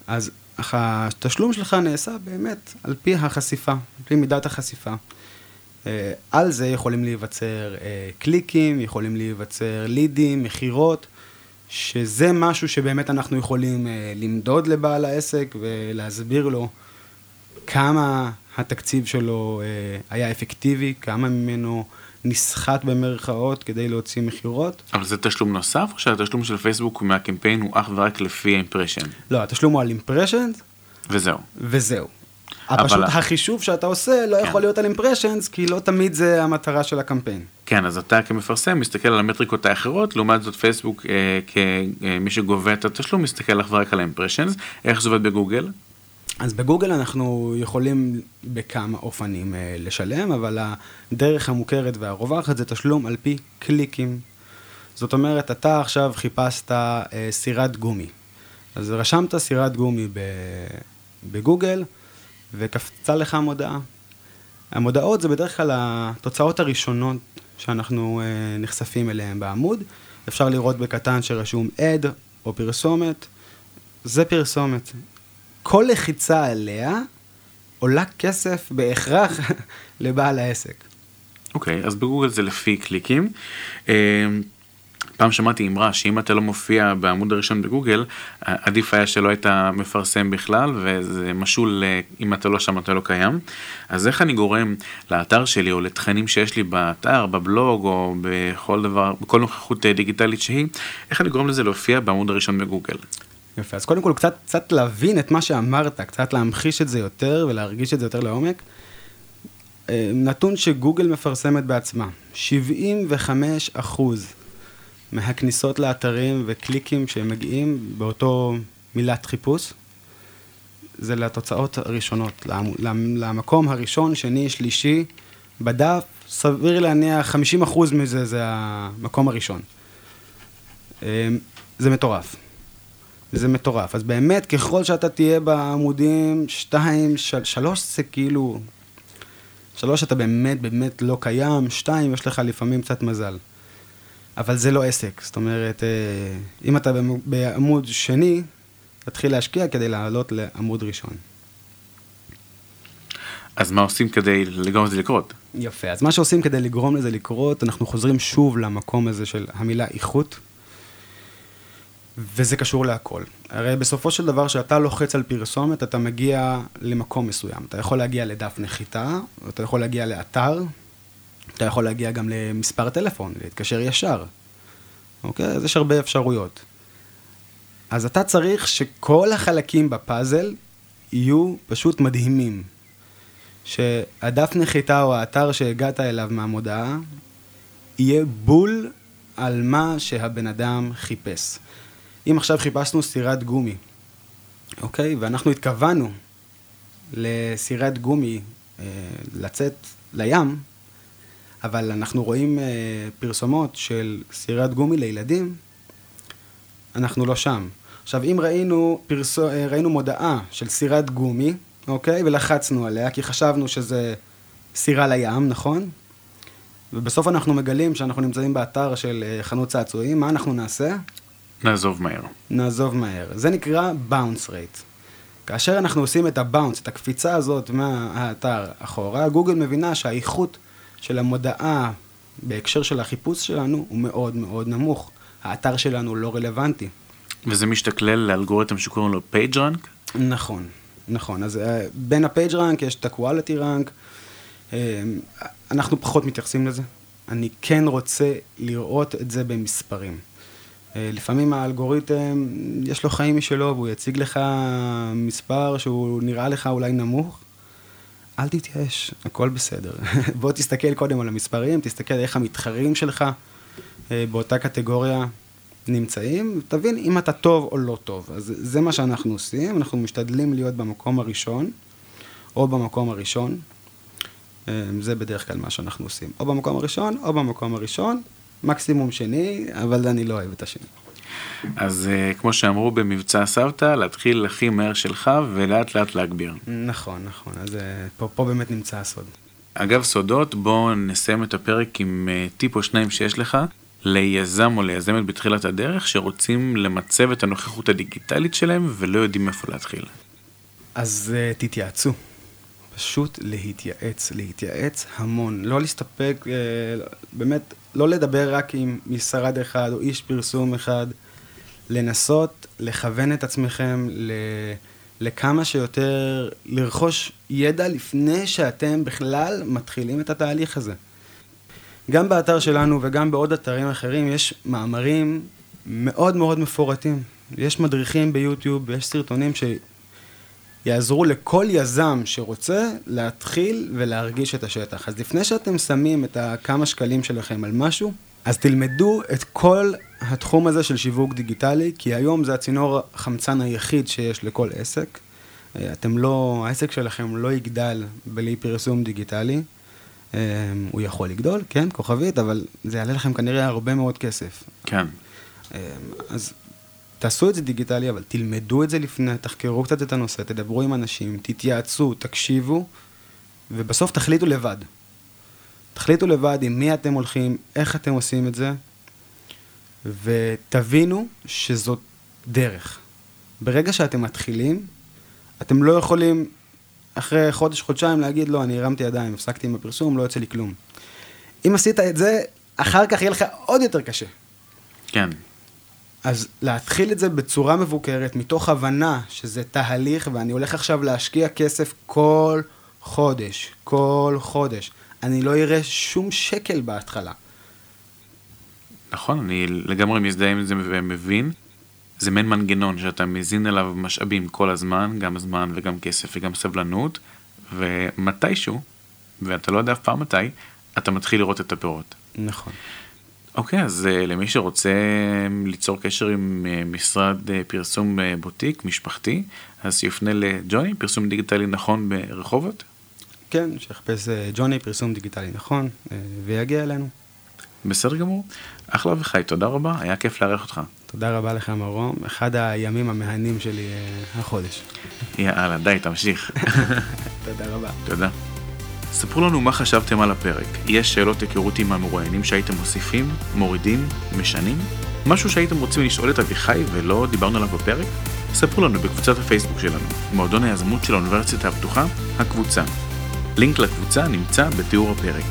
אז התשלום שלך נעשה באמת על פי החשיפה, על פי מידת החשיפה. אה, על זה יכולים להיווצר אה, קליקים, יכולים להיווצר לידים, מכירות, שזה משהו שבאמת אנחנו יכולים אה, למדוד לבעל העסק ולהסביר לו כמה התקציב שלו היה אפקטיבי, כמה ממנו נסחט במרכאות כדי להוציא מכירות. אבל זה תשלום נוסף, או שהתשלום של פייסבוק מהקמפיין הוא אך ורק לפי האימפרשן? לא, התשלום הוא על אימפרשן. וזהו. וזהו. אבל... פשוט החישוב שאתה עושה לא כן. יכול להיות על אימפרשנס, כי לא תמיד זה המטרה של הקמפיין. כן, אז אתה כמפרסם מסתכל על המטריקות האחרות, לעומת זאת פייסבוק אה, כמי שגובה את התשלום מסתכל אך ורק על האימפרשנס. איך זה עובד בגוגל? אז בגוגל אנחנו יכולים בכמה אופנים אה, לשלם, אבל הדרך המוכרת והרווחת זה תשלום על פי קליקים. זאת אומרת, אתה עכשיו חיפשת אה, סירת גומי. אז רשמת סירת גומי בגוגל, וקפצה לך מודעה. המודעות זה בדרך כלל התוצאות הראשונות שאנחנו אה, נחשפים אליהן בעמוד. אפשר לראות בקטן שרשום ad או פרסומת. זה פרסומת. כל לחיצה עליה עולה כסף בהכרח לבעל העסק. אוקיי, okay, אז בגוגל זה לפי קליקים. אה, פעם שמעתי אמרה שאם אתה לא מופיע בעמוד הראשון בגוגל, עדיף היה שלא היית מפרסם בכלל, וזה משול אם אתה לא שם אתה לא קיים. אז איך אני גורם לאתר שלי או לתכנים שיש לי באתר, בבלוג או בכל דבר, בכל נוכחות דיגיטלית שהיא, איך אני גורם לזה להופיע בעמוד הראשון בגוגל? יפה, אז קודם כל קצת, קצת להבין את מה שאמרת, קצת להמחיש את זה יותר ולהרגיש את זה יותר לעומק. אה, נתון שגוגל מפרסמת בעצמה, 75 אחוז מהכניסות לאתרים וקליקים שהם מגיעים באותו מילת חיפוש, זה לתוצאות הראשונות, למקום הראשון, שני, שלישי, בדף, סביר להניח 50% מזה זה המקום הראשון. אמ, זה מטורף. זה מטורף. אז באמת, ככל שאתה תהיה בעמודים 2, 3 זה כאילו... 3 אתה באמת באמת לא קיים, 2 יש לך לפעמים קצת מזל. אבל זה לא עסק. זאת אומרת, אה, אם אתה בעמוד שני, תתחיל להשקיע כדי לעלות לעמוד ראשון. אז מה עושים כדי לגרום לזה לקרות? יפה, אז מה שעושים כדי לגרום לזה לקרות, אנחנו חוזרים שוב למקום הזה של המילה איכות, וזה קשור להכל. הרי בסופו של דבר, כשאתה לוחץ על פרסומת, אתה מגיע למקום מסוים. אתה יכול להגיע לדף נחיתה, אתה יכול להגיע לאתר, אתה יכול להגיע גם למספר טלפון, להתקשר ישר. אוקיי? אז יש הרבה אפשרויות. אז אתה צריך שכל החלקים בפאזל יהיו פשוט מדהימים. שהדף נחיתה או האתר שהגעת אליו מהמודעה יהיה בול על מה שהבן אדם חיפש. אם עכשיו חיפשנו סירת גומי, אוקיי? ואנחנו התכוונו לסירת גומי אה, לצאת לים, אבל אנחנו רואים אה, פרסומות של סירת גומי לילדים, אנחנו לא שם. עכשיו, אם ראינו, פרסו, אה, ראינו מודעה של סירת גומי, אוקיי? ולחצנו עליה, כי חשבנו שזה סירה לים, נכון? ובסוף אנחנו מגלים שאנחנו נמצאים באתר של אה, חנות צעצועים, מה אנחנו נעשה? נעזוב מהר. נעזוב מהר. זה נקרא bounce rate. כאשר אנחנו עושים את ה bounce, את הקפיצה הזאת מהאתר אחורה, גוגל מבינה שהאיכות של המודעה בהקשר של החיפוש שלנו הוא מאוד מאוד נמוך. האתר שלנו לא רלוונטי. וזה משתקלל לאלגוריתם שקוראים לו page rank? נכון, נכון. אז אה, בין ה page rank יש את ה-quality rank. אה, אנחנו פחות מתייחסים לזה. אני כן רוצה לראות את זה במספרים. Uh, לפעמים האלגוריתם, יש לו חיים משלו, והוא יציג לך מספר שהוא נראה לך אולי נמוך. אל תתייאש, הכל בסדר. בוא תסתכל קודם על המספרים, תסתכל איך המתחרים שלך uh, באותה קטגוריה נמצאים, תבין אם אתה טוב או לא טוב. אז זה מה שאנחנו עושים, אנחנו משתדלים להיות במקום הראשון, או במקום הראשון. אה, זה בדרך כלל מה שאנחנו עושים. או במקום הראשון, או במקום הראשון, מקסימום שני, אבל אני לא אוהב את השני. אז uh, כמו שאמרו במבצע סבתא, להתחיל הכי מהר שלך ולאט לאט להגביר. נכון, נכון, אז uh, פה, פה באמת נמצא הסוד. אגב סודות, בואו נסיים את הפרק עם uh, טיפ או שניים שיש לך ליזם או ליזמת בתחילת הדרך שרוצים למצב את הנוכחות הדיגיטלית שלהם ולא יודעים איפה להתחיל. אז uh, תתייעצו. פשוט להתייעץ, להתייעץ המון. לא להסתפק, uh, באמת, לא לדבר רק עם משרד אחד או איש פרסום אחד. לנסות לכוון את עצמכם ל... לכמה שיותר לרכוש ידע לפני שאתם בכלל מתחילים את התהליך הזה. גם באתר שלנו וגם בעוד אתרים אחרים יש מאמרים מאוד מאוד מפורטים. יש מדריכים ביוטיוב ויש סרטונים שיעזרו לכל יזם שרוצה להתחיל ולהרגיש את השטח. אז לפני שאתם שמים את הכמה שקלים שלכם על משהו, אז תלמדו את כל התחום הזה של שיווק דיגיטלי, כי היום זה הצינור החמצן היחיד שיש לכל עסק. אתם לא, העסק שלכם לא יגדל בלי פרסום דיגיטלי. אמ, הוא יכול לגדול, כן, כוכבית, אבל זה יעלה לכם כנראה הרבה מאוד כסף. כן. אמ, אז תעשו את זה דיגיטלי, אבל תלמדו את זה לפני, תחקרו קצת את הנושא, תדברו עם אנשים, תתייעצו, תקשיבו, ובסוף תחליטו לבד. תחליטו לבד עם מי אתם הולכים, איך אתם עושים את זה, ותבינו שזאת דרך. ברגע שאתם מתחילים, אתם לא יכולים אחרי חודש, חודשיים להגיד, לא, אני הרמתי ידיים, הפסקתי עם הפרסום, לא יוצא לי כלום. אם עשית את זה, אחר כך יהיה לך עוד יותר קשה. כן. אז להתחיל את זה בצורה מבוקרת, מתוך הבנה שזה תהליך, ואני הולך עכשיו להשקיע כסף כל חודש, כל חודש. אני לא אראה שום שקל בהתחלה. נכון, אני לגמרי מזדהה עם זה ומבין. זה מעין מנגנון שאתה מזין אליו משאבים כל הזמן, גם זמן וגם כסף וגם סבלנות, ומתישהו, ואתה לא יודע אף פעם מתי, אתה מתחיל לראות את הפירות. נכון. אוקיי, okay, אז uh, למי שרוצה ליצור קשר עם uh, משרד פרסום בוטיק, משפחתי, אז שיופנה לג'וני, פרסום דיגיטלי נכון ברחובות? כן, שיחפש ג'וני, פרסום דיגיטלי נכון, ויגיע אלינו. בסדר גמור. אחלה וחי, תודה רבה, היה כיף לארח אותך. תודה רבה לך, מרום, אחד הימים המהנים שלי החודש. יאללה, די, תמשיך. תודה רבה. תודה. ספרו לנו מה חשבתם על הפרק. יש שאלות היכרות עם המרואיינים שהייתם מוסיפים, מורידים, משנים? משהו שהייתם רוצים לשאול את אביחי ולא דיברנו עליו בפרק? ספרו לנו בקבוצת הפייסבוק שלנו, מועדון היזמות של האוניברסיטה הפתוחה, הקבוצה. לינק לקבוצה נמצא בתיאור הפרק.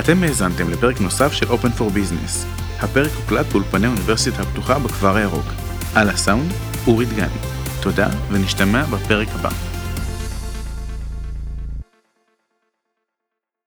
אתם האזנתם לפרק נוסף של Open for Business. הפרק הוקלט באולפני האוניברסיטה הפתוחה בכפר הירוק. על הסאונד, אורי דגני. תודה, ונשתמע בפרק הבא.